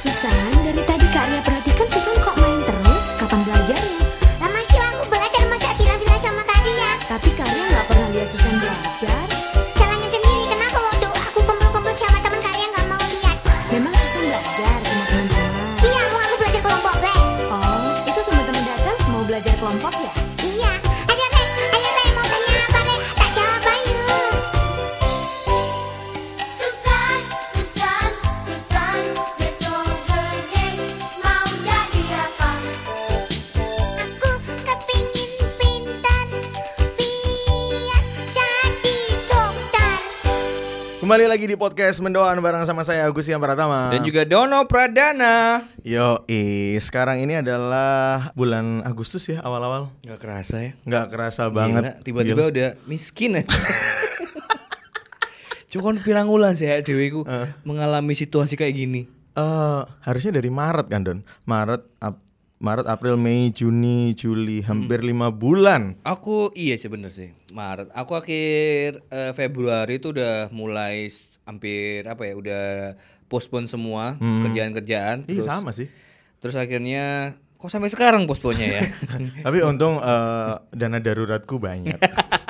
Susana. Kembali lagi di podcast Mendoan bareng sama saya Agus Yang Pratama. Dan juga Dono Pradana. Yo, sekarang ini adalah bulan Agustus ya awal-awal. Gak kerasa ya. Nggak kerasa Gila, banget. Tiba-tiba udah miskin ya. Cuma kan pirang ulan sih ya Dewi ku mengalami situasi kayak gini. Eh, harusnya dari Maret kan Don. Maret, Ap- Maret, April, Mei, Juni, Juli, hampir lima bulan. Aku iya sih bener sih Maret. Aku akhir eh, Februari itu udah mulai hampir apa ya udah postpone semua kerjaan-kerjaan. Iya sama sih. terus akhirnya kok sampai sekarang postponnya ya. Tapi untung eh, dana daruratku banyak.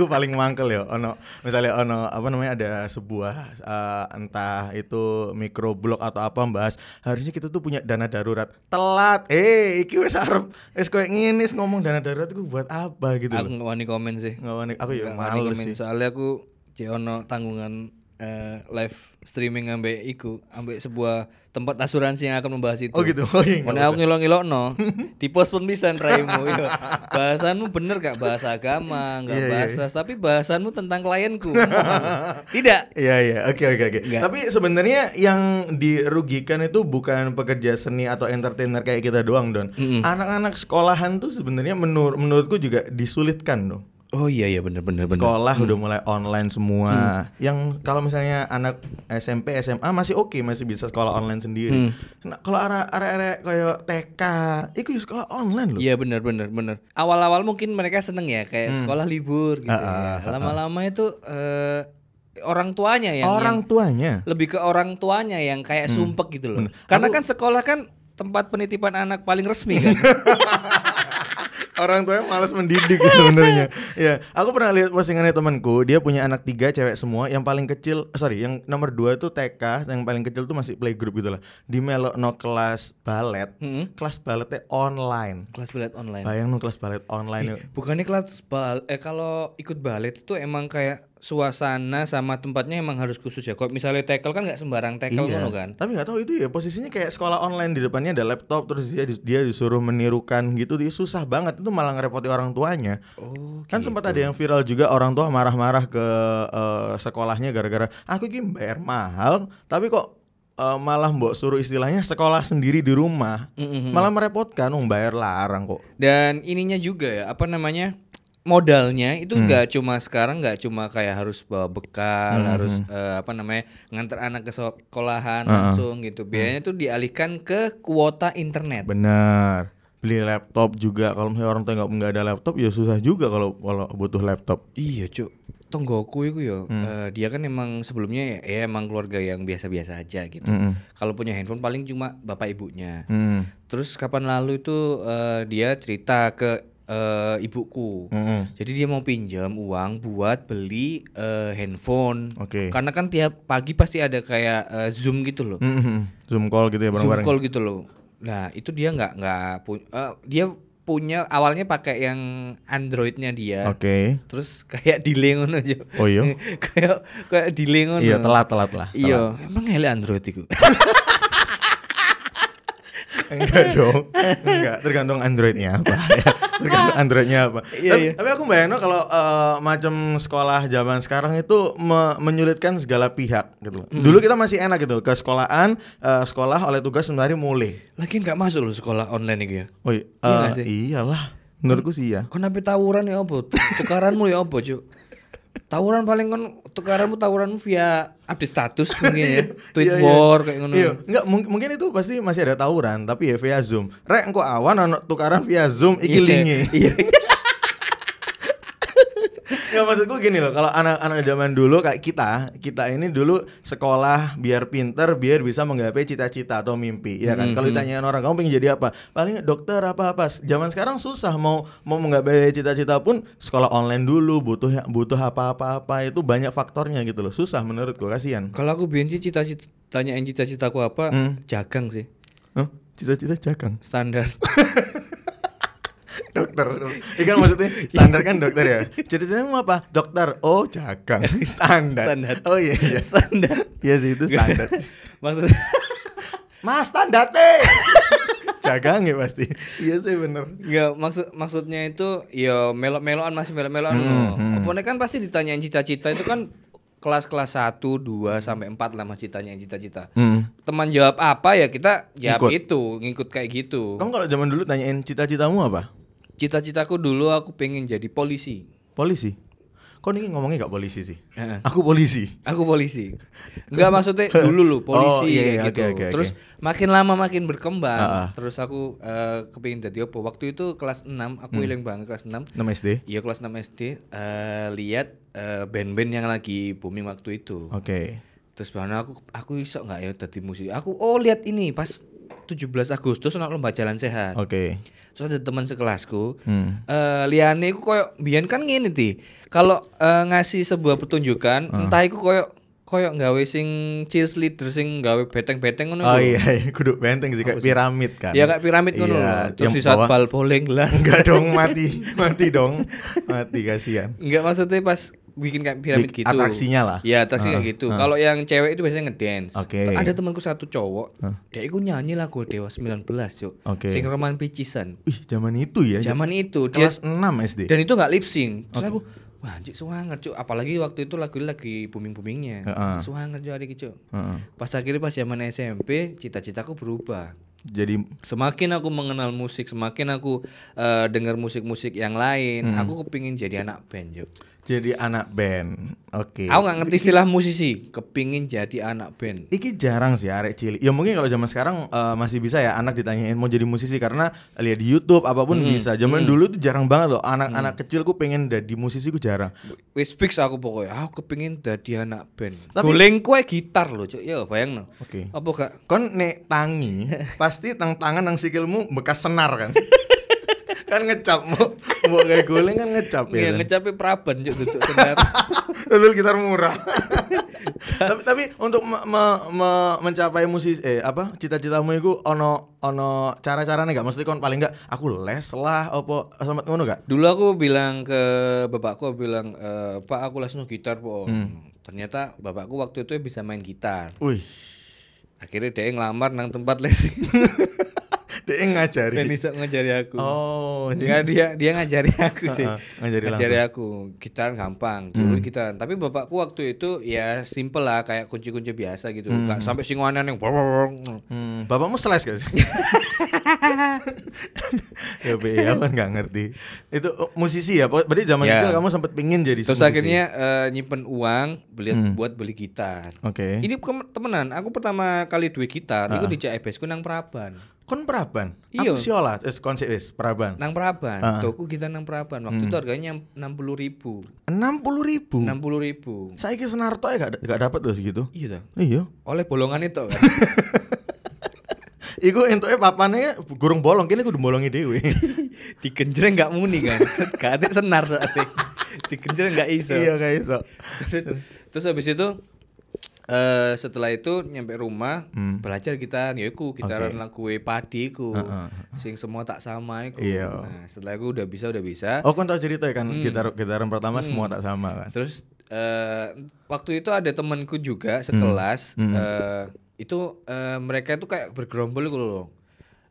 Aku paling mangkel ya, ono misalnya ono apa namanya ada sebuah eh, entah itu mikroblog atau apa bahas harusnya kita tuh punya dana darurat. Telat. Eh iki wis arep wis koyo ngene wis ngomong dana darurat itu buat apa gitu aku loh nggak wani komen sih. nggak wani. Aku ya males sih. Soalnya aku cek ono tanggungan eh, live streaming ambek iku ambek sebuah tempat asuransi yang akan membahas itu. oh gitu oh iya Mana aku ngilok-ngilok no Di pos pun bisa raimu yo. Bahasanmu bener gak bahasa agama Gak Iya, iya, bahasa Tapi bahasanmu tentang klienku Tidak Iya iya oke oke oke. Tapi sebenarnya yang dirugikan itu bukan pekerja seni atau entertainer kayak kita doang don. Anak-anak sekolahan tuh sebenarnya menur menurutku juga disulitkan dong. Oh iya iya bener bener bener Sekolah udah mulai online semua. Yang kalau misalnya anak SMP SMA masih oke masih bisa sekolah online sendiri. Nah, kalau arah kayak TK itu ya sekolah online loh. Iya bener bener bener Awal-awal mungkin mereka seneng ya Kayak Hmm. sekolah libur gitu Ah, ya. Lama-lama itu eh, Orang tuanya yang Orang yang- tuanya. Lebih ke orang tuanya yang kayak sumpek gitu loh Karena kan sekolah kan Tempat penitipan anak paling resmi kan Orang tuanya malas mendidik sebenarnya. ya, aku pernah lihat postingannya temanku, dia punya anak tiga cewek semua, yang paling kecil, eh, sorry, yang nomor dua itu TK, yang paling kecil tuh masih playgroup gitu lah. Di melo no kelas balet, Mm-mm. kelas baletnya online. Kelas balet online Bayang no kelas balet online. yuk. Bukannya kelas bal eh kalau ikut balet itu emang kayak suasana sama tempatnya emang harus khusus ya. Kok misalnya tackle kan nggak sembarang tackle Iya. kan. Tapi nggak tahu itu ya posisinya kayak sekolah online di depannya ada laptop terus dia dia disuruh menirukan gitu dia susah banget itu malah ngerepoti orang tuanya. Oh, Kan sempat ada yang viral juga orang tua marah-marah ke eh, sekolahnya gara-gara aku ini bayar mahal tapi kok eh, malah mbok suruh istilahnya sekolah sendiri di rumah. Malah merepotkan wong bayar larang kok. Dan ininya juga ya, apa namanya? Modalnya itu nggak cuma sekarang nggak cuma kayak harus bawa bekal harus eh, apa namanya ngantar anak ke sekolahan langsung gitu. Biayanya tuh dialihkan ke kuota internet. Benar. Beli laptop juga. Kalau misalnya orang tua nggak ada laptop ya susah juga kalau kalau butuh laptop. Iya cuk. Tonggoku itu ya Hmm. eh, Dia kan emang sebelumnya ya, ya emang keluarga yang biasa-biasa aja gitu. Kalau punya handphone paling cuma bapak ibunya. Hmm. Terus kapan lalu itu eh, dia cerita ke eh, ibuku Mm-mm. Jadi dia mau pinjam uang buat beli eh, handphone Oke. Karena kan tiap pagi pasti ada kayak eh, zoom gitu loh Mm-mm. Zoom call gitu ya Zoom bareng-bareng. call gitu loh Nah itu dia nggak nggak punya Dia punya awalnya pakai yang Androidnya dia Oke. terus kayak delay ngono aja. Oh iya? kayak kayak delay ngono. Iya telat-telat lah. Iya, emang ele Android itu. Enggak dong. Enggak, tergantung Androidnya apa. ya. tergantung Androidnya apa. Iya, tapi, iya. tapi aku bayangin kalau eh, macam sekolah zaman sekarang itu me- menyulitkan segala pihak gitu. Hmm. Dulu kita masih enak gitu ke sekolahan, eh, sekolah oleh tugas sebenarnya mulai. Lagian nggak masuk loh sekolah online itu ya. Oh iya, Iya nggak eh, sih? iyalah. Menurutku sih ya. Kon sampai tawuran ya apa? Tukaranmu ya apa, Cuk? Tawuran paling kon tukaranmu tawuranmu via update status mungkin ya. Tweet Iya, iya. war kayak ngono. Iya, enggak mung- mungkin itu pasti masih ada tawuran tapi ya via Zoom. Rek engko awan ono tukaran via Zoom iki Iya, linge. Iya. Ya maksudku gini loh, kalau anak-anak zaman dulu kayak kita, kita ini dulu sekolah biar pinter, biar bisa menggapai cita-cita atau mimpi, ya kan? Kalau ditanyain orang kamu pengen jadi apa? Paling dokter apa apa. Zaman sekarang susah mau mau menggapai cita-cita pun sekolah online dulu, butuh butuh apa-apa apa itu banyak faktornya gitu loh. Susah menurutku, kasihan. Kalau aku biyen sih cita-cita tanyain cita-citaku apa? Hmm. Jagang sih. Huh? Cita-cita jagang. Standar. dokter. Ikan maksudnya standar kan dokter ya. Cita-citamu apa? Dokter. Oh, jagang. Standar. Standar. Oh iya iya. Standar. Iya sih itu standar. Maksudnya Mas standar teh. jagang ya pasti. Iya sih bener. Enggak, maksud maksudnya itu ya melok-melokan masih melok-melokan. Hmm, Opone kan pasti ditanyain cita-cita itu kan kelas-kelas 1, 2 sampai 4 lah masih tanyain cita-cita. Hmm. Teman jawab apa ya kita jawab Ngikut. itu, ngikut kayak gitu. Kamu kalau zaman dulu tanyain cita-citamu apa? Cita-citaku dulu aku pengen jadi polisi. Polisi. Kok ini ngomongnya gak polisi sih? Heeh. Aku polisi. Aku polisi. Enggak maksudnya dulu loh polisi Oh, iya, iya, gitu. oke, oke. Terus makin lama makin berkembang. Ah, ah. Terus aku eh, kepingin jadi apa? Waktu itu kelas 6, aku Hmm. ilang banget kelas 6. 6 SD. Iya kelas 6 SD eh, lihat eh, band-band yang lagi booming waktu itu. Oke. Terus bahkan aku aku iso nggak ya tadi musik. Aku oh lihat ini pas 17 Agustus ono lomba jalan sehat. Oke. Terus ada teman sekelasku. Hmm. Eh liane iku koyo biyen kan ngene ti. Kalau eh, ngasih sebuah pertunjukan, Ah. entah iku koyo koyo nggawe sing cheerleader sing gawe beteng-beteng ngono Oh iya, iya. kudu benteng sih kayak piramid kan. Ya kayak piramid ngono Iya. Terus di saat bal bowling lah. Enggak dong mati, mati dong. Mati kasihan. Enggak maksudnya pas bikin kayak piramid gitu. atraksinya lah. Iya, atraksi kayak Ah, gitu. ah. Kalau yang cewek itu biasanya ngedance. Oke. Ada temanku satu cowok, dia itu nyanyi lagu Dewa 19, Cuk. Oke. Sing roman picisan. Wih, zaman itu ya. Zaman itu dia kelas 6 SD. dan itu nggak lip sync. Terus aku Wah anjir suwanger cuk Apalagi waktu itu lagu lagi booming-boomingnya Heeh. Suwanger cuk adik cuk Heeh. Pas akhirnya pas zaman SMP Cita-citaku berubah Jadi Semakin aku mengenal musik Semakin aku eh, dengar musik-musik yang lain Hmm. Aku kepingin jadi anak band cuk jadi anak band. Oke. Aku nggak ngerti istilah musisi Kepingin jadi anak band Iki jarang sih arek cilik. Ya mungkin kalau zaman sekarang eh, masih bisa ya anak ditanyain mau jadi musisi karena lihat di YouTube apa pun Hmm. bisa. Zaman dulu tuh jarang banget loh. Anak-anak kecilku pengen jadi musisi ku jarang. Wis fix aku pokoknya Aku kepingin jadi anak band Tapi- Goleng kue gitar loh cuk Ya bayang no Oke. Apa gak Kon nek tangi pasti tang tangan nang sikilmu bekas senar kan. kan ngecap mau mau kayak guling kan ngecap Iya ya. kan? ngecapai praban cuk duduk senar Betul gitar murah. tapi, tapi untuk me- me- me- mencapai musisi eh apa cita-citamu itu ono ono cara-caranya gak maksudnya kon paling gak aku les lah apa sempat ngono gak? Dulu aku bilang ke bapakku bilang "Eh, Pak aku les no gitar po. Ternyata bapakku waktu itu bisa main gitar. Wih, Akhirnya dia ngelamar nang tempat les. dia ngajari. Dan bisa ngajari aku. Oh, Enggak dia dia ngajari aku sih. Heeh, ngajari aku. Gitar gampang, dulu gitar. Tapi bapakku waktu itu ya simple lah kayak kunci-kunci biasa gitu. Enggak sampai sing aneh yang Hmm, bapakmu seles gak sih? ya be, ya kan nggak ngerti. Itu oh, musisi ya? Berarti zaman Ya. kecil kamu sempat pingin jadi Terus musisi? akhirnya eh, nyimpen uang beli buat beli gitar. Oke. Ini kem- temenan, aku pertama kali duwe gitar, itu di CIBS ku nang Praban. Kon Praban? Iya. Aku siola, eh, konsep wis Praban. Nang Praban, Ah. tuku gitar nang Praban. Waktu itu harganya enam puluh ribu, Enam puluh ribu. enam puluh ribu. Saya ke Senarto ya gak, gak dapet tuh segitu. Iya dah. Iya. Oleh bolongan itu kan. Iku entuknya papannya gurung bolong, kini kudu bolongi dewe. Digenjreng nggak muni kan. Gak senar soalnya. Digenjreng nggak iso. iya kayak iso. terus, terus habis itu eh setelah itu nyampe rumah Hmm. belajar gitar ya iku gitaran Oke. lagu padi ku Heeh. sing semua tak sama iku Iya. nah setelah itu udah bisa udah bisa Oh, kon tau cerita ya kan Hmm. gitar gitaran pertama semua tak sama kan. Terus eh waktu itu ada temanku juga sekelas Hmm. eh itu eh, mereka itu kayak bergerombol gitu loh.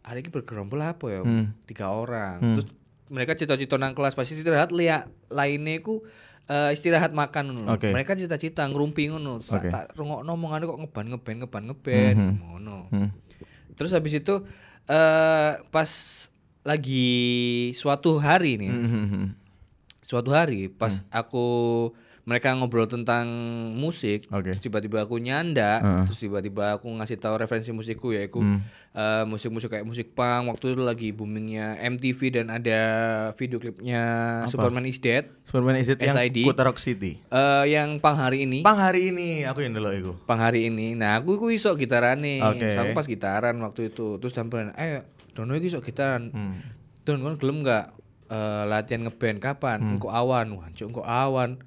Hari ini bergerombol apa ya? Hmm. Tiga orang. Terus mereka cita-cita nang kelas pasti istirahat lihat lainnya ku eh, istirahat makan ngono. Oke. Mereka cita-cita ngerumpi ngono. Oke. Tak, rungokno omongane kok ngeban ngeban ngeban ngeban ngono. Hmm. Terus habis itu eh pas lagi suatu hari nih Hmm, hmm, suatu hari pas aku mereka ngobrol tentang musik, Oke. terus tiba-tiba aku nyanda, Heeh. terus tiba-tiba aku ngasih tahu referensi musikku yaitu Hmm. eh, musik-musik kayak musik punk waktu itu lagi boomingnya MTV dan ada video klipnya Superman is Dead Superman is yang SID. Kuta Rock City. eh, yang pang hari ini. Pang hari ini aku yang dulu iku. pang hari ini. Nah, aku iku iso gitaran nih. Oke. Aku pas gitaran waktu itu. Terus sampean, "Eh, Dono iki iso gitaran." Hmm. Don, kon gelem enggak latihan ngeband kapan? Hmm. Engko awan. Wah, cuk, engko awan.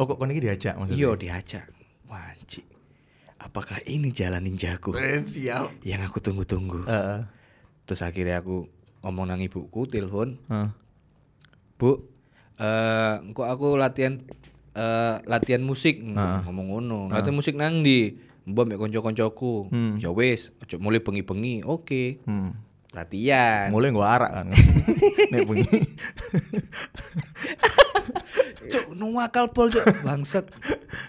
Oh kok iki diajak maksudnya? Iya, diajak. Wah, Cik. Apakah ini jalan ninjaku Eh, siap. yang aku tunggu-tunggu? Heeh. Terus akhirnya aku ngomong nang ibuku, telepon, Heeh. Bu, eh engko aku latihan eh latihan musik Heeh. ngomong ngono. Latihan musik nang ndi? Mbok mek kanca-kancaku. Hmm. Ya wis, aja mulai bengi-bengi. Oke. Hmm. Latihan. Mulai gua arak kan. Nek bengi. Cuk, nu akal pol cuk, bangsat.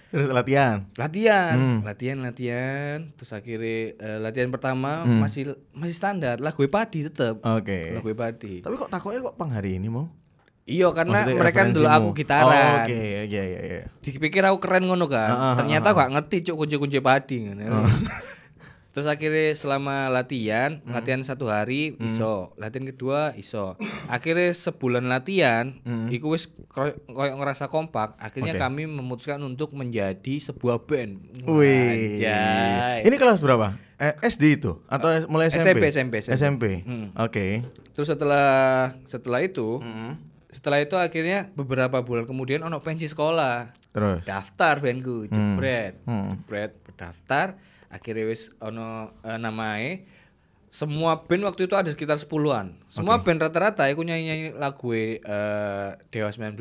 Terus latihan. Latihan, Hmm. latihan, latihan. Terus akhirnya eh, latihan pertama Hmm. masih masih standar, lagu padi tetep. Oke. Lagu padi. Tapi kok takutnya kok pang hari ini mau? Iya karena Maksudnya mereka dulu aku gitaran. Oh, Oke, iya iya iya. dipikir aku keren ngono kan Ah, ah, ternyata ah, gak ngerti cuk kunci-kunci padi kan terus akhirnya selama latihan Hmm. latihan satu hari iso latihan kedua iso akhirnya sebulan latihan iku wis koy- koyo ngerasa kompak akhirnya Hmm. Oke. kami memutuskan untuk menjadi sebuah band Wih. Anjay. Ini kelas berapa? Eh, SD itu atau mulai SMP? SMP, SMP. SMP. Hmm. Oke. terus setelah setelah itu Hmm. setelah itu akhirnya beberapa bulan kemudian ono pensi sekolah Terus. daftar bandku jebret Hmm. jebret berdaftar akhirnya wis ono eh, namae semua band waktu itu ada sekitar 10-an semua band rata-rata aku nyanyi-nyanyi lagu eh, Dewa 19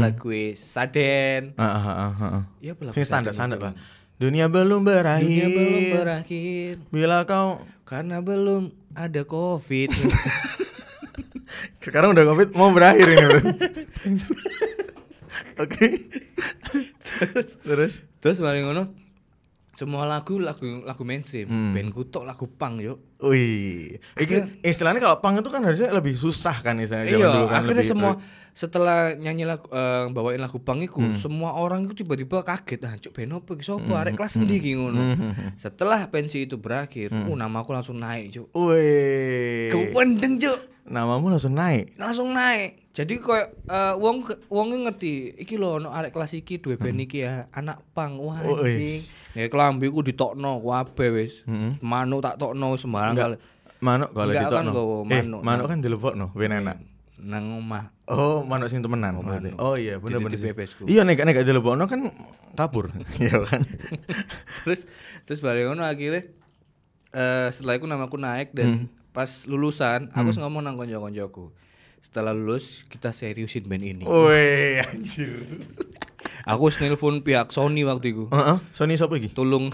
lagu Saden ah, ah. Iya, apa lagu Sing standar standar lah. Dunia belum berakhir. dunia belum berakhir Bila kau karena belum ada covid sekarang udah covid mau berakhir ini. Oke. Terus terus. terus mari ngono semua lagu lagu lagu mainstream Hmm. bandku tok lagu punk yuk Wih, iki istilahnya kalau pang itu kan harusnya lebih susah kan istilahnya Iya, dulu kan akhirnya lebih- semua setelah nyanyi lagu eh, bawain lagu pang iku, Hmm. semua orang itu tiba-tiba kaget, ah cuk ben opo sapa arek kelas Hmm. endi iki ngono. Setelah pensi itu berakhir, uh nama aku langsung naik, cuk. Wih. Kewendeng, cuk. Namamu langsung naik. Langsung naik. Jadi koyo eh, wong wong ngerti, iki lho ono arek kelas iki duwe band iki ya, anak pang. Wah Oh, anjing. Ya klambi ku ditokno kabeh wis. Hmm. Manuk tak tokno sembarang kali. Manuk kalau ditokno. kan nggawa Eh, manuk. manuk kan dilebokno ben enak. Nang omah. Oh, manuk sing temenan berarti. manuk. Oh iya, bener bener. Dititip sih. bebesku. Iya nek nek dilebokno kan kabur. Iya kan. terus terus bareng ngono akhirnya eh setelah itu namaku naik dan Hmm. pas lulusan aku ngomong nang konco-koncoku setelah lulus kita seriusin band ini Woi, anjir. aku wis nelpon pihak Sony waktu itu Heeh, Sony sapa iki? tolong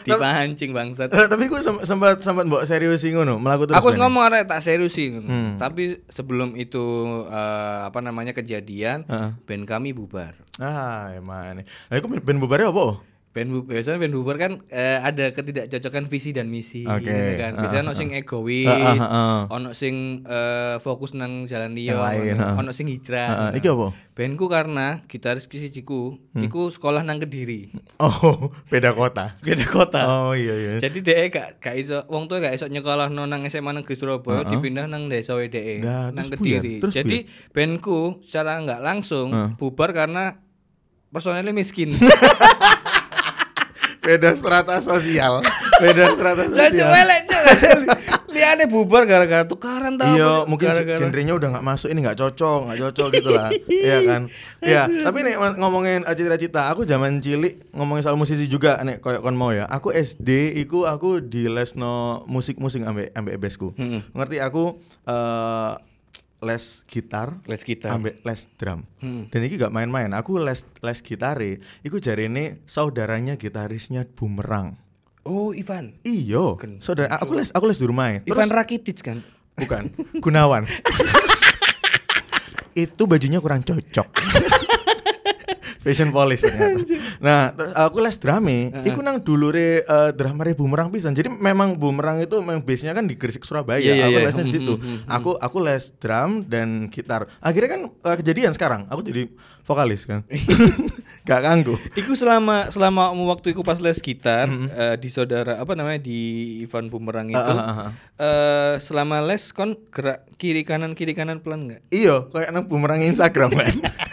dipancing bangsat Eh, tapi gue sempat sempat mbok serius ngono, melaku terus. aku ngomong arek tak seriusin Hmm. tapi sebelum itu eh, apa namanya kejadian Heeh. band kami bubar Ah, emang. Lah iku ben bubare apa? Band biasanya band bubar kan eh, ada ketidakcocokan visi dan misi Oke, gitu kan biasanya ono ah, sing egois Ah, ah, ah. ono sing eh, fokus nang jalan liya lain, ono- ono sing hijrah Heeh, iki apa? bandku karena gitaris kisijiku Hmm. iku sekolah nang kediri Oh, beda kota. beda kota Oh iya iya. jadi dhek gak gak iso wong tuh gak iso nyekolah nang SMA negeri Surabaya Heeh. dipindah nang desa WDE Nah, nang buyar? kediri Terus jadi bandku secara nggak langsung Heeh. bubar karena personelnya miskin Beda strata sosial. Beda strata Jancuk sosial. elek cuk. Liane bubar gara-gara tukaran tau. Iya, mungkin gara-gara- genrenya udah nggak masuk, ini nggak cocok, nggak cocok gitu lah, iya kan? Iya, tapi nih ngomongin eh, cita-cita, aku zaman cilik ngomongin soal musisi juga, nek koyok kon mau ya. Aku SD, iku aku di lesno musik-musik ambek ambek ebesku. Mm-mm. Ngerti aku eh, les gitar, Les gitar. ambek les drum. Hmm. Dan ini gak main-main. Aku les les gitare, iku jarene saudaranya gitarisnya Bumerang. Oh, Ivan. Iyo, Ken- saudara aku les aku les di rumah. Ivan Rakitic kan. Bukan, Gunawan. itu bajunya kurang cocok. fashion police ternyata. nah, terus aku les drame, iku nang dulure uh, dramare bumerang pisan. Jadi memang bumerang itu memang base-nya kan di Gresik Surabaya. Iya, iya, aku iya. lesnya di situ. Aku aku les drum dan gitar. Akhirnya kan uh, kejadian sekarang, aku jadi vokalis kan. Gak kanggu. Iku selama selama waktu iku pas les gitar eh, di saudara apa namanya di Ivan Bumerang itu ah, ah. eh, selama les kon gerak kiri kanan kiri kanan pelan nggak? Iya, kayak nang bumerang Instagram kan.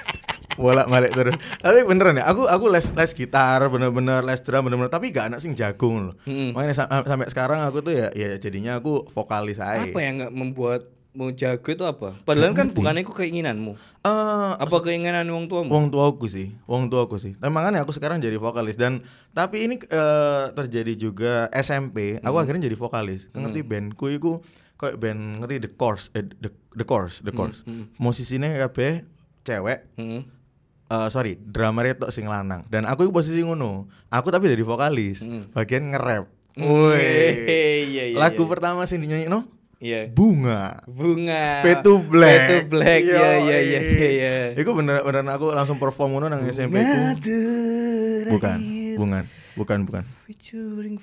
bolak balik terus tapi beneran ya aku aku les les gitar bener-bener les drum bener-bener tapi gak anak sing jagung loh Mm-mm. makanya sa- sampai sekarang aku tuh ya ya jadinya aku vokalis aja Apa yang nggak membuat mau jago itu apa? Padahal kan bukan itu keinginanmu. Eh, Apa keinginan wong tuamu? Wong tuaku sih, wong tuaku sih. Nah, makanya aku sekarang jadi vokalis dan tapi ini eh, terjadi juga SMP. Aku akhirnya jadi vokalis. Ngerti bandku iku kayak band ngerti The Course, eh, the, the Course, The Course. Musisinya kabeh cewek. Heeh. Eh sorry, drummer itu sing lanang dan aku posisi ngono. Aku tapi jadi vokalis, bagian nge-rap. Woi. Iya, iya, Lagu iya. pertama sing dinyanyi no? Iya. Bunga. Bunga. To Black. To Black. Iya iya iya iya. iya. Iku bener bener aku langsung perform ngono nang SMP ku. Bukan, bukan, bukan, bukan. Featuring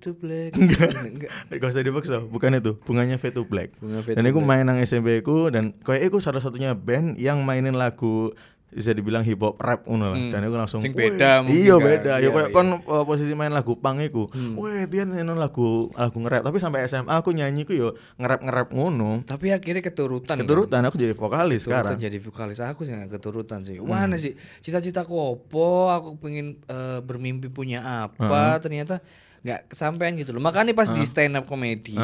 to Black. Enggak. Enggak. Gak usah dipaksa, bukan itu. Bunganya to Black. Bunga dan aku main nang SMP ku dan kayak aku salah satunya band yang mainin lagu bisa dibilang hip hop rap ngono lah. Dan aku langsung Hmm. Sing "Wih, beda mungkin Iya kan. beda. Ya Iya, kayak iya. kon uh, posisi main lagu punk iku. Weh, dia mainin lagu lagu nge-rap. Tapi sampai SMA aku nyanyi ku yo nge-rap-nge-rap ngono. Tapi akhirnya keturutan. kan? Keturutan aku jadi vokalis Keturutan sekarang. jadi vokalis aku sih keturutan sih. Wah sih cita-citaku opo, aku pengen eh, bermimpi punya apa, ternyata nggak kesampaian gitu loh. Makanya pas di stand up comedy,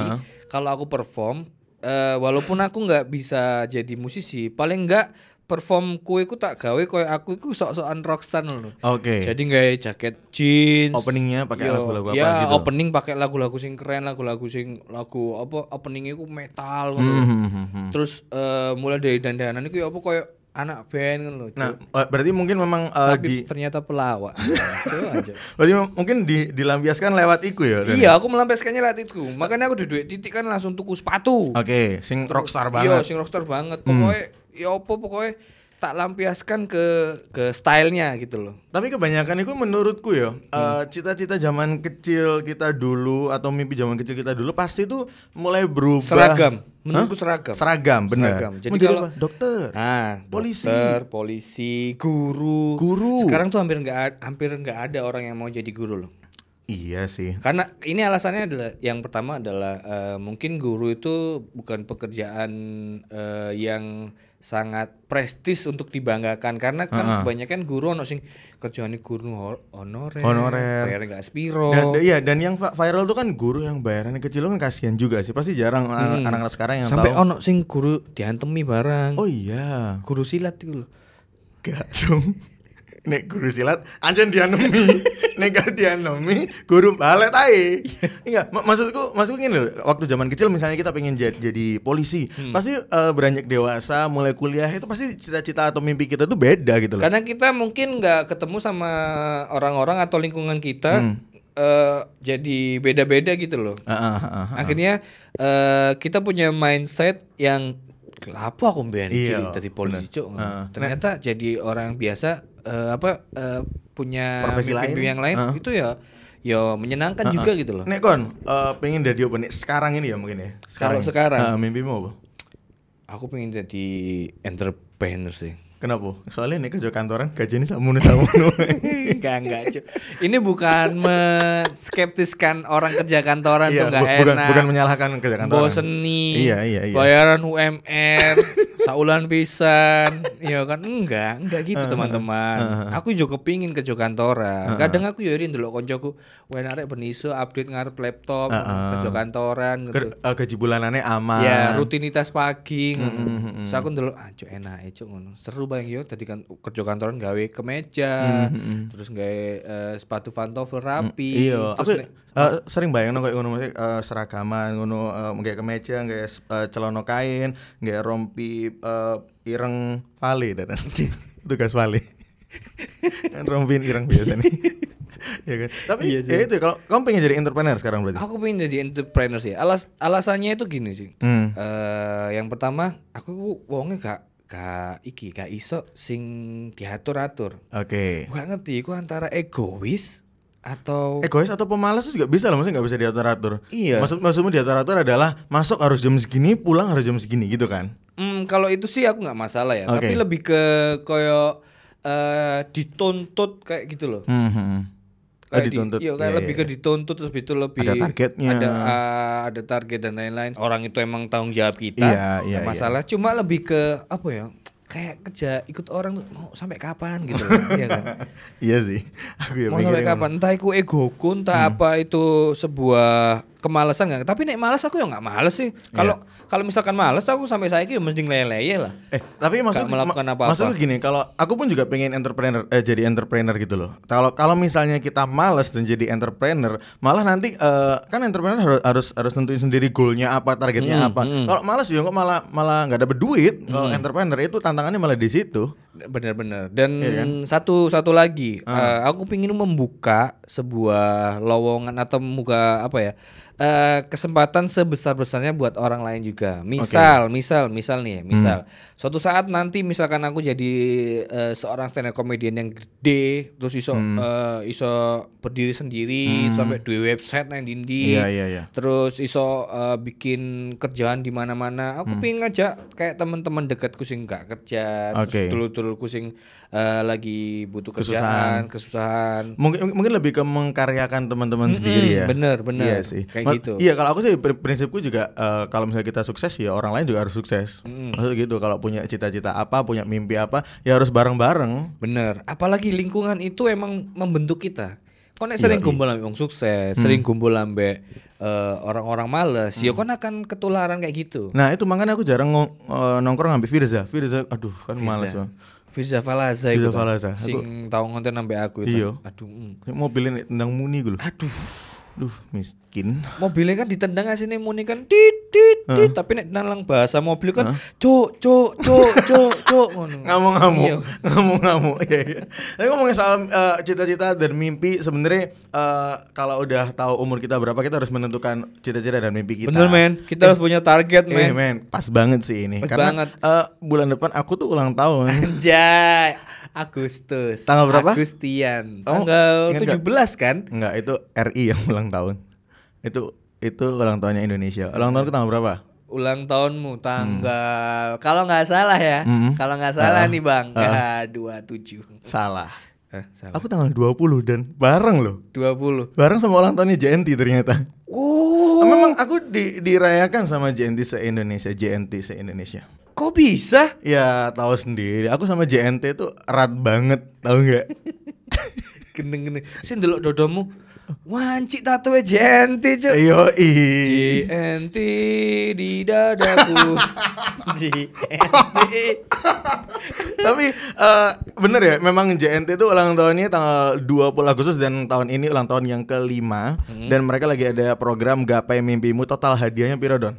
kalau aku perform, eh, walaupun aku nggak bisa jadi musisi, paling nggak performku itu tak gawe koyo aku itu sok-sokan rockstar loh. Oke. Jadi nggak jaket jeans. Openingnya pakai Yo, lagu-lagu apa ya, gitu? opening pakai lagu-lagu sing keren, lagu-lagu sing lagu apa openingnya itu metal ngono. Hmm, hmm, hmm, hmm. Terus eh, mulai dari dandanan itu ya apa kayak anak band kan loh. Nah, eh, berarti mungkin memang eh, Tapi di ternyata pelawak. Aja. berarti mungkin di dilampiaskan lewat iku ya. Dan- iya, aku melampiaskannya lewat itu. Makanya aku duduk titik kan langsung tuku sepatu. Oke, sing rockstar Iya, banget. sing rockstar banget. Pokoknya ya apa pokoknya tak lampiaskan ke ke stylenya gitu loh. Tapi kebanyakan itu menurutku ya, eh, cita-cita zaman kecil kita dulu atau mimpi zaman kecil kita dulu pasti tuh mulai berubah. Seragam. Menurutku Hah? seragam. Seragam, benar. Seragam. Jadi Mau jadi kalau- apa? dokter. Nah, Polisi. dokter, polisi, guru. Guru. Sekarang tuh hampir nggak hampir nggak ada orang yang mau jadi guru loh. Iya sih. Karena ini alasannya adalah yang pertama adalah eh, mungkin guru itu bukan pekerjaan eh, yang sangat prestis untuk dibanggakan karena kan Ha-ha. kebanyakan guru ono sing kerjaan guru honorer, Honorer. bayar nggak spiro. Dan da- iya dan yang viral tuh kan guru yang bayarannya kecil kan kasihan juga sih. Pasti jarang anak- anak-anak sekarang yang Hmm. Sampai tahu. ono sing guru diantemi barang. Oh iya. Guru silat itu loh. Gak dong. Nek guru silat anjen dianomi. Nek gak dianomi guru balet ae. Iya, mak- maksudku maksudku gini loh. Waktu zaman kecil misalnya kita pengen jadi, jadi polisi, Hmm. pasti eh, beranjak dewasa, mulai kuliah itu pasti cita-cita atau mimpi kita tuh beda gitu loh. Karena kita mungkin nggak ketemu sama orang-orang atau lingkungan kita Hmm. eh, jadi beda-beda gitu loh. Ah, ah, ah, ah. Akhirnya eh, kita punya mindset yang apa aku mbiyen Iya, iki dadi polisi cuk. Heeh. Ternyata jadi orang biasa eh, apa eh, punya Profesi mimpi-mimpi lain. yang lain Heeh. itu ya ya menyenangkan juga gitu loh. Nek kon eh, pengen jadi apa nih sekarang ini ya mungkin ya. Kalau ini. sekarang. Ah, mimpimu apa? Aku pengen jadi entrepreneur sih. Kenapa? Soalnya nih kerja kantoran gajinya samono samono. enggak enggak Cuk. Ini bukan menskeptiskan orang kerja kantoran Iya, tuh enggak bu- bukan enak. bukan menyalahkan kerja kantoran. Boseni. Iya, iya, iya. Bayaran UMR, saulan pisan. Iya kan enggak, enggak gitu teman-teman. Aku juga kepingin kerja kantoran. Kadang aku yo irin delok koncoku, "Wen arek beniso update ngarep laptop, kerja kantoran gitu." Ker- eh, gaji bulanannya aman. Ya rutinitas pagi ngono. Terus aku ndelok ah enak cuk ngono. Seru bang yo tadi kan kerja kantoran gawe kemeja, terus gawe eh, sepatu pantofel rapi. Iya, terus aku eh, sering bayang kayak ngono maksudnya eh, seragaman ngono uh, kayak kemeja, kayak uh, celana kain, kayak rompi eh, ireng vale dan tugas vale. kan rompi ireng biasa nih. ya kan. Tapi Iya sih. ya itu kalau kamu pengen jadi entrepreneur sekarang berarti. Aku pengen jadi entrepreneur sih. Alas alasannya itu gini sih. Hmm. Eh, yang pertama, aku ku wongnya gak Kak iki gak iso sing diatur-atur. Oke. Gak ngerti iku antara egois atau Egois atau pemalas itu juga bisa lah, maksudnya nggak bisa diatur-atur. Iya. Maksud maksudmu diatur-atur adalah masuk harus jam segini, pulang harus jam segini gitu kan? Hmm, kalau itu sih aku nggak masalah ya, Oke. tapi lebih ke koyo eh, dituntut kayak gitu loh. Hmm. Oh, Kayak di- dituntut. iya, kayak Iya, lebih iya, ke dituntut terus itu lebih Ada targetnya. Ada ah, ada target dan lain-lain. Orang itu emang tanggung jawab kita. Iya, iya, nggak masalah. Cuma lebih ke apa ya? Kayak kerja ikut orang tuh mau sampai kapan gitu loh. Iya kan? Iya sih. Aku ya mau sampai kapan? Entah itu egoku, entah Hmm. apa itu sebuah kemalasan nggak? Tapi nek malas aku ya nggak males sih. Kalau Iya. kalau misalkan malas aku sampai saya ya mending lele lah. Eh, tapi maksud melakukan ma- apa-apa. maksudku gini, kalau aku pun juga pengen entrepreneur eh jadi entrepreneur gitu loh. Kalau kalau misalnya kita males dan jadi entrepreneur, malah nanti eh, kan entrepreneur harus harus harus tentuin sendiri goalnya apa, targetnya Hmm, apa. Kalau males ya kok malah malah nggak dapet duit. Kalau entrepreneur itu tantangannya malah di situ. Benar-benar. Dan Iya kan? satu satu lagi, Ah. eh, aku pingin membuka sebuah lowongan atau membuka apa ya? eh, kesempatan sebesar-besarnya buat orang lain juga. Misal, misal, misal nih, misal Hmm. suatu saat nanti misalkan aku jadi eh, seorang stand up comedian yang gede, terus iso Hmm. eh, iso berdiri sendiri sampai dua website nang dindi. Iya, iya, iya. Terus iso eh, bikin kerjaan di mana-mana. Aku Hmm. pingin ngajak kayak teman-teman dekatku sing gak kerja, Oke. terus dulur-dulurku sing eh, lagi butuh Kesusahan. kerjaan, kesusahan. Mungkin mungkin lebih ke mengkaryakan teman-teman sendiri ya. bener, bener. Iya sih. Kayak Ma- gitu. Iya kalau aku sih pri- prinsipku juga eh, kalau misalnya kita sukses ya orang lain juga harus sukses. Maksud gitu kalau punya cita-cita apa, punya mimpi apa, ya harus bareng-bareng. Bener. Apalagi lingkungan itu emang membentuk kita. Kau nek sering Yoi. kumpul ambek wong sukses, sering kumpul ambek eh, orang-orang males, ya kon akan ketularan kayak gitu. Nah itu makanya aku jarang eh, nongkrong ngambil Firza. Firza, aduh kan males loh. Firza Falaza Firza itu. kan, Falaza. Sing tahu ngonten ambek aku itu. Iya. Aduh. mm. Mobilnya tendang muni gue. Aduh. Duh miskin. mobilnya kan ditendang asine muni kan tit tit tapi nek nalang bahasa mobil kan cuk cuk cuk cuk cuk ngono. Ngamuk-ngamuk, Iya. ngamuk-ngamuk. Iya, iya. Tapi ngomongin soal eh, cita-cita dan mimpi, sebenarnya eh, kalau udah tahu umur kita berapa, kita harus menentukan cita-cita dan mimpi kita. Bener men, kita harus punya target Eh men. men, pas banget sih ini. Pas Karena banget. eh, bulan depan aku tuh ulang tahun. Anjay, Agustus. Tanggal berapa? Agustian. Kamu Tanggal ingat nggak? 17 kan? Enggak, itu RI yang ulang tahun. Itu itu ulang tahunnya Indonesia. Ulang tahun ke tanggal berapa? Ulang tahunmu tanggal kalau nggak salah ya. Hmm. Kalau nggak salah Ah. nih Bang, ya 27. Salah. Eh, salah. Aku tanggal 20 dan bareng loh. 20. Bareng sama ulang tahunnya JNT ternyata. Oh, Memang aku di, dirayakan sama JNT se-Indonesia, JNT se-Indonesia. kok bisa? Ya tahu sendiri, aku sama JNT itu erat banget, tahu nggak? Gendeng-gendeng. Sing ndelok dodomu. Wancik tato JNT, Cuk. Yo JNT di dadaku. JNT. Tapi eh, bener ya, memang JNT itu ulang tahunnya tanggal 20 Agustus dan tahun ini ulang tahun yang kelima dan mereka lagi ada program Gapai Mimpimu total hadiahnya piro Don?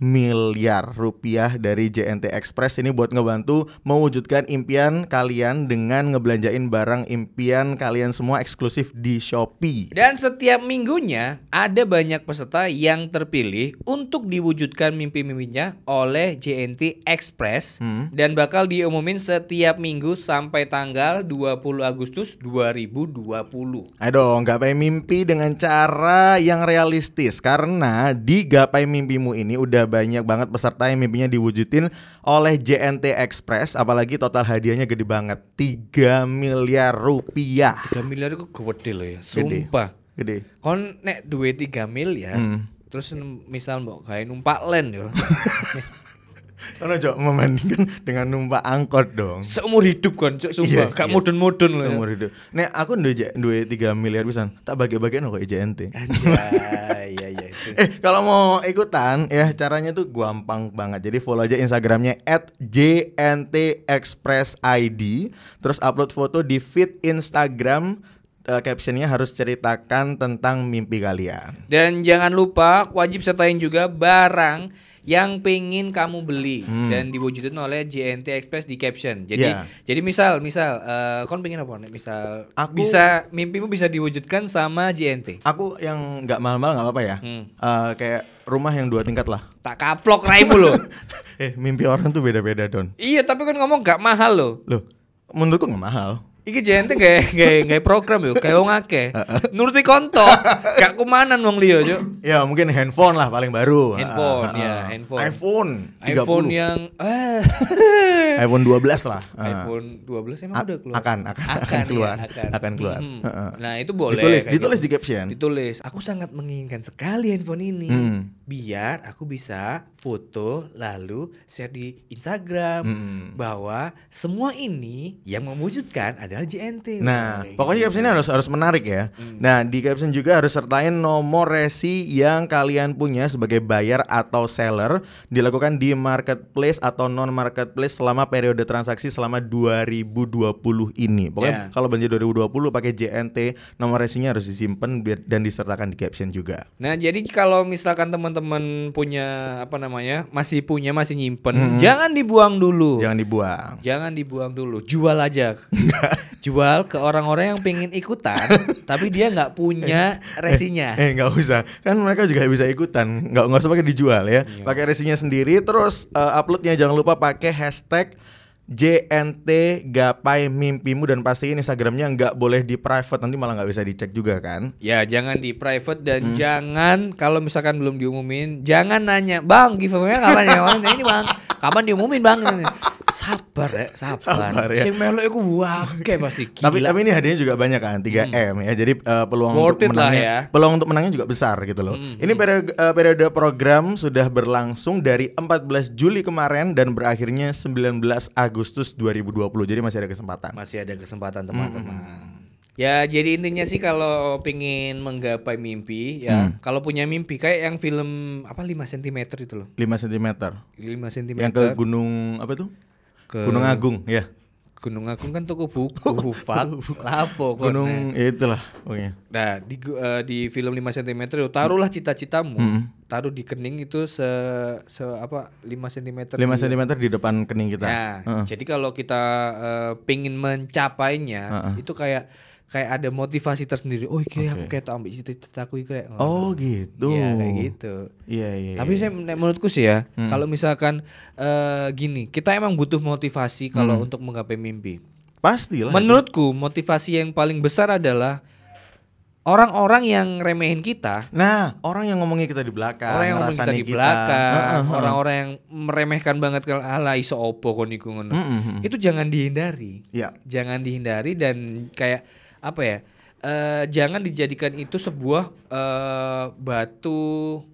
3 miliar rupiah dari JNT Express ini buat ngebantu mewujudkan impian kalian dengan ngebelanjain barang impian kalian semua eksklusif di Shopee. Dan setiap minggunya ada banyak peserta yang terpilih untuk diwujudkan mimpi-mimpinya oleh JNT Express dan bakal diumumin setiap minggu sampai tanggal 20 Agustus 2020. Ayo gapai mimpi dengan cara yang realistis Karena di gapai mimpimu ini udah banyak banget peserta yang mimpinya diwujudin oleh JNT Express Apalagi total hadiahnya gede banget 3 miliar rupiah 3 miliar itu gede loh ya, Gede. sumpah. Gede Kon nek duwe 3 miliar, Hmm. terus misal mbok gawe numpak len yo. Karena cok membandingkan dengan numpak angkot dong Seumur hidup kan, cuk, sumpah. Iya, Gak iya. mudun-mudun loh. ya. Seumur hidup Nek aku duwe duwe 3 miliar bisa Tak bagi-bagian kok JNT Anjay. Eh kalau mau ikutan ya caranya tuh gampang banget. Jadi follow aja Instagramnya @jntexpressid. Terus upload foto di feed Instagram. Eh, captionnya harus ceritakan tentang mimpi kalian. Dan jangan lupa wajib sertain juga barang yang pengen kamu beli dan diwujudin oleh JNT Express di caption. Jadi Hmm. Ya. jadi misal misal eh kon pengen apa nih? Misal Aku- bisa mimpimu bisa diwujudkan sama JNT. Aku yang nggak mahal-mahal nggak apa-apa ya. Hmm. Eh, kayak rumah yang dua tingkat lah. Tak kaplok raimu loh. eh mimpi orang tuh beda-beda don. iya, tapi kan ngomong gak mahal loh. Loh, menurutku nggak mahal. Iki JNT gak gak gak program yo, kayak wong akeh. Nuruti konto, gak kumanan wong liya, Cuk. Ya mungkin handphone lah paling baru. Handphone, ya, handphone. iPhone. 30. iPhone yang eh iPhone 12 lah. Ah. iPhone 12 emang A- udah keluar. akan- akan- akan keluar. ya, Akan keluar. Hmm. Nah, itu boleh. Ditulis, ditulis gitu. di caption. Ditulis. Aku sangat menginginkan sekali handphone ini. Hmm. Biar aku bisa foto lalu share di Instagram Hmm. bahwa semua ini yang mewujudkan adalah JNT. Nah, Kayak pokoknya gitu. captionnya harus harus menarik ya. Nah, di caption juga harus sertain nomor resi yang kalian punya sebagai buyer atau seller dilakukan di marketplace atau non marketplace selama periode transaksi selama 2020 ini. Pokoknya Ya. kalau banjir 2020 pakai JNT, nomor resinya harus disimpan dan disertakan di caption juga. Nah, jadi kalau misalkan teman-teman punya apa namanya, masih punya masih nyimpen, jangan dibuang dulu. Jangan dibuang. Jangan dibuang dulu, jual aja. jual ke orang-orang yang pengen ikutan, tapi dia nggak punya resinya. Eh nggak usah, kan mereka juga bisa ikutan, nggak nggak usah pakai dijual ya, Iya. pakai resinya sendiri. Terus eh, uploadnya jangan lupa pakai hashtag JNT Gapai Mimpimu dan pastiin Instagramnya nggak boleh di private nanti malah nggak bisa dicek juga kan? Ya, jangan di private Hmm. dan jangan kalau misalkan belum diumumin, jangan nanya, "Bang, giveaway kapan ya?" Nah, ini, Bang. Kapan diumumin, Bang? Sabar ya, sabar. Sabar ya. Sing melo iku wake pasti gila. Tapi tapi ini hadiahnya juga banyak kan, 3 m ya. Jadi eh, peluang Worth untuk menangnya, ya. peluang untuk menangnya juga besar gitu loh. Ini periode, eh, periode program sudah berlangsung dari 14 Juli kemarin dan berakhirnya 19 Agustus 2020. Jadi masih ada kesempatan. masih ada kesempatan teman-teman. Ya jadi intinya sih kalau pengen menggapai mimpi ya Hmm. kalau punya mimpi kayak yang film apa 5 cm itu loh 5 cm. 5 cm Yang ke Gunung apa tuh? Ke- Gunung Agung ya. Gunung Agung kan toko buku Hufat lapo Gunung ya itulah pokoknya. Nah di eh, di film 5 cm taruhlah cita-citamu Hmm. Taruh di kening itu se, se apa 5 cm 5 cm di depan kening kita. Nah, Heeh. jadi kalau kita eh, pengen mencapainya Heeh. itu kayak kayak ada motivasi tersendiri. Oh, iki aku Oke. kayak tak ambil cita-citaku iki kayak. Oh gitu. Iya, kayak gitu. Iya iya. Tapi iya. saya menurutku sih ya, kalau misalkan eh, gini, kita emang butuh motivasi kalau Hmm. untuk menggapai mimpi. pastilah. Menurutku motivasi yang paling besar adalah orang-orang yang remehin kita Nah, orang yang ngomongin kita di belakang, orang yang ngomong kita di belakang, Heeh, heeh. orang-orang yang meremehkan banget kalau ala iso opo kon iku ngono. Mm. Itu jangan dihindari. Ya. Jangan dihindari dan kayak apa ya? eh, jangan dijadikan itu sebuah eh, batu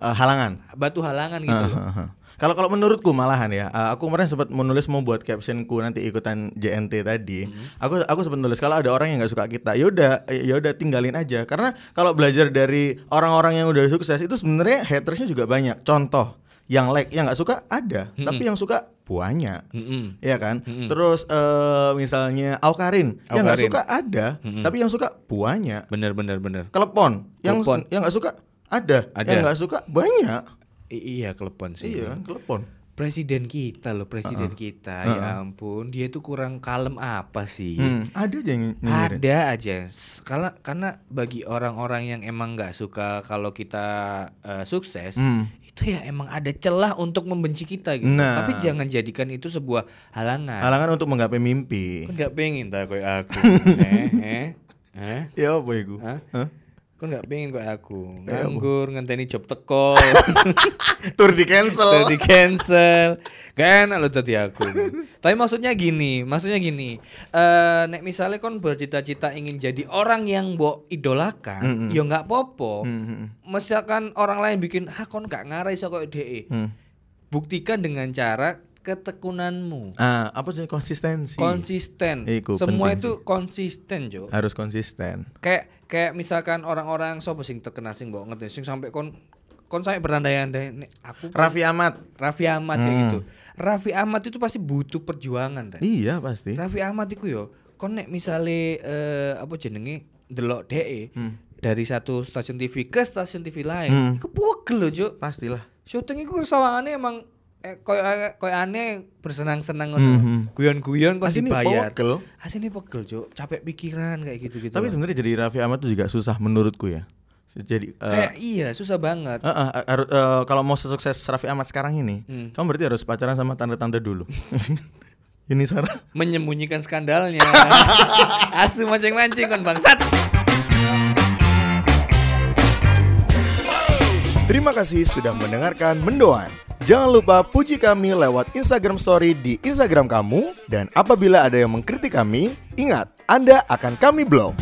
Eh, halangan. batu halangan gitu loh. Heeh, heeh. Kalau kalau menurutku malahan ya, eh, aku kemarin sempat menulis mau buat captionku nanti ikutan JNT tadi. Mm-hmm. Aku aku sempat nulis kalau ada orang yang nggak suka kita, ya udah ya udah tinggalin aja. Karena kalau belajar dari orang-orang yang udah sukses itu sebenarnya hatersnya juga banyak. Contoh, yang like yang nggak suka ada, tapi yang suka banyak. Mm-mm. Iya kan? Terus eh, misalnya Aukarin, yang nggak Aukarin. suka ada, tapi yang suka banyak. Bener bener bener. Kelepon, yang Klepon. yang nggak suka ada, Ada. yang nggak suka banyak. I- iya kelepon sih. Iya kan, kelepon. Presiden kita loh, presiden kita. Ya ampun, dia itu kurang kalem apa sih? Hmm, ada aja yang nyinyirin. Ada aja. Karena karena bagi orang-orang yang emang nggak suka kalau kita eh, sukses, Hmm. itu ya emang ada celah untuk membenci kita gitu. Nah. Tapi jangan jadikan itu sebuah halangan. Halangan untuk menggapai mimpi. Kan nggak pengen tak kayak aku. eh, eh, eh. Ya apa iku? Hah? Hah? Kok nggak pengen kayak aku? Nganggur, ngenteni job teko. Tur di cancel. Udah di cancel enak loh tadi aku Tapi maksudnya gini Maksudnya gini eh Nek misalnya kon bercita-cita ingin jadi orang yang mbok idolakan Ya nggak popo Hmm, Misalkan orang lain bikin Ha kon gak ngarai so kok DE hmm. Buktikan dengan cara ketekunanmu Ah, apa sih konsistensi? Konsisten Iku Semua penting itu konsisten Jo Harus konsisten. kayak kayak misalkan orang-orang sopo sing terkenal sing mbok ngerti sing sampai kon kon sampai berandai-andai nek aku Raffi Ahmad. Raffi Ahmad kayak Hmm. gitu. Raffi Ahmad itu pasti butuh perjuangan, Ren. Iya pasti. Raffi Ahmad itu yo, kon nek misale eh, apa jenenge delok DE dari satu stasiun TV ke stasiun TV lain, Hmm. iku pegel loh, Cuk. Pastilah. Syuting iku sawangane emang eh, koyo koyo aneh bersenang-senang ngono. Mhm. Guyon-guyon kok Aslinya dibayar. pegel. Aslinya pegel, Cuk. Capek pikiran kayak gitu-gitu. Tapi sebenarnya jadi Raffi Ahmad tuh juga susah menurutku ya. Jadi eh, kayak iya, susah banget. eh, eh, harus, eh, kalau mau sesukses Raffi Ahmad sekarang ini, Hmm. kamu berarti harus pacaran sama tante-tante dulu. ini Sarah. menyembunyikan skandalnya. Asu mancing-mancing kon bangsat. Terima kasih sudah mendengarkan Mendoan. Jangan lupa puji kami lewat Instagram Story di Instagram kamu dan apabila ada yang mengkritik kami, ingat Anda akan kami blok.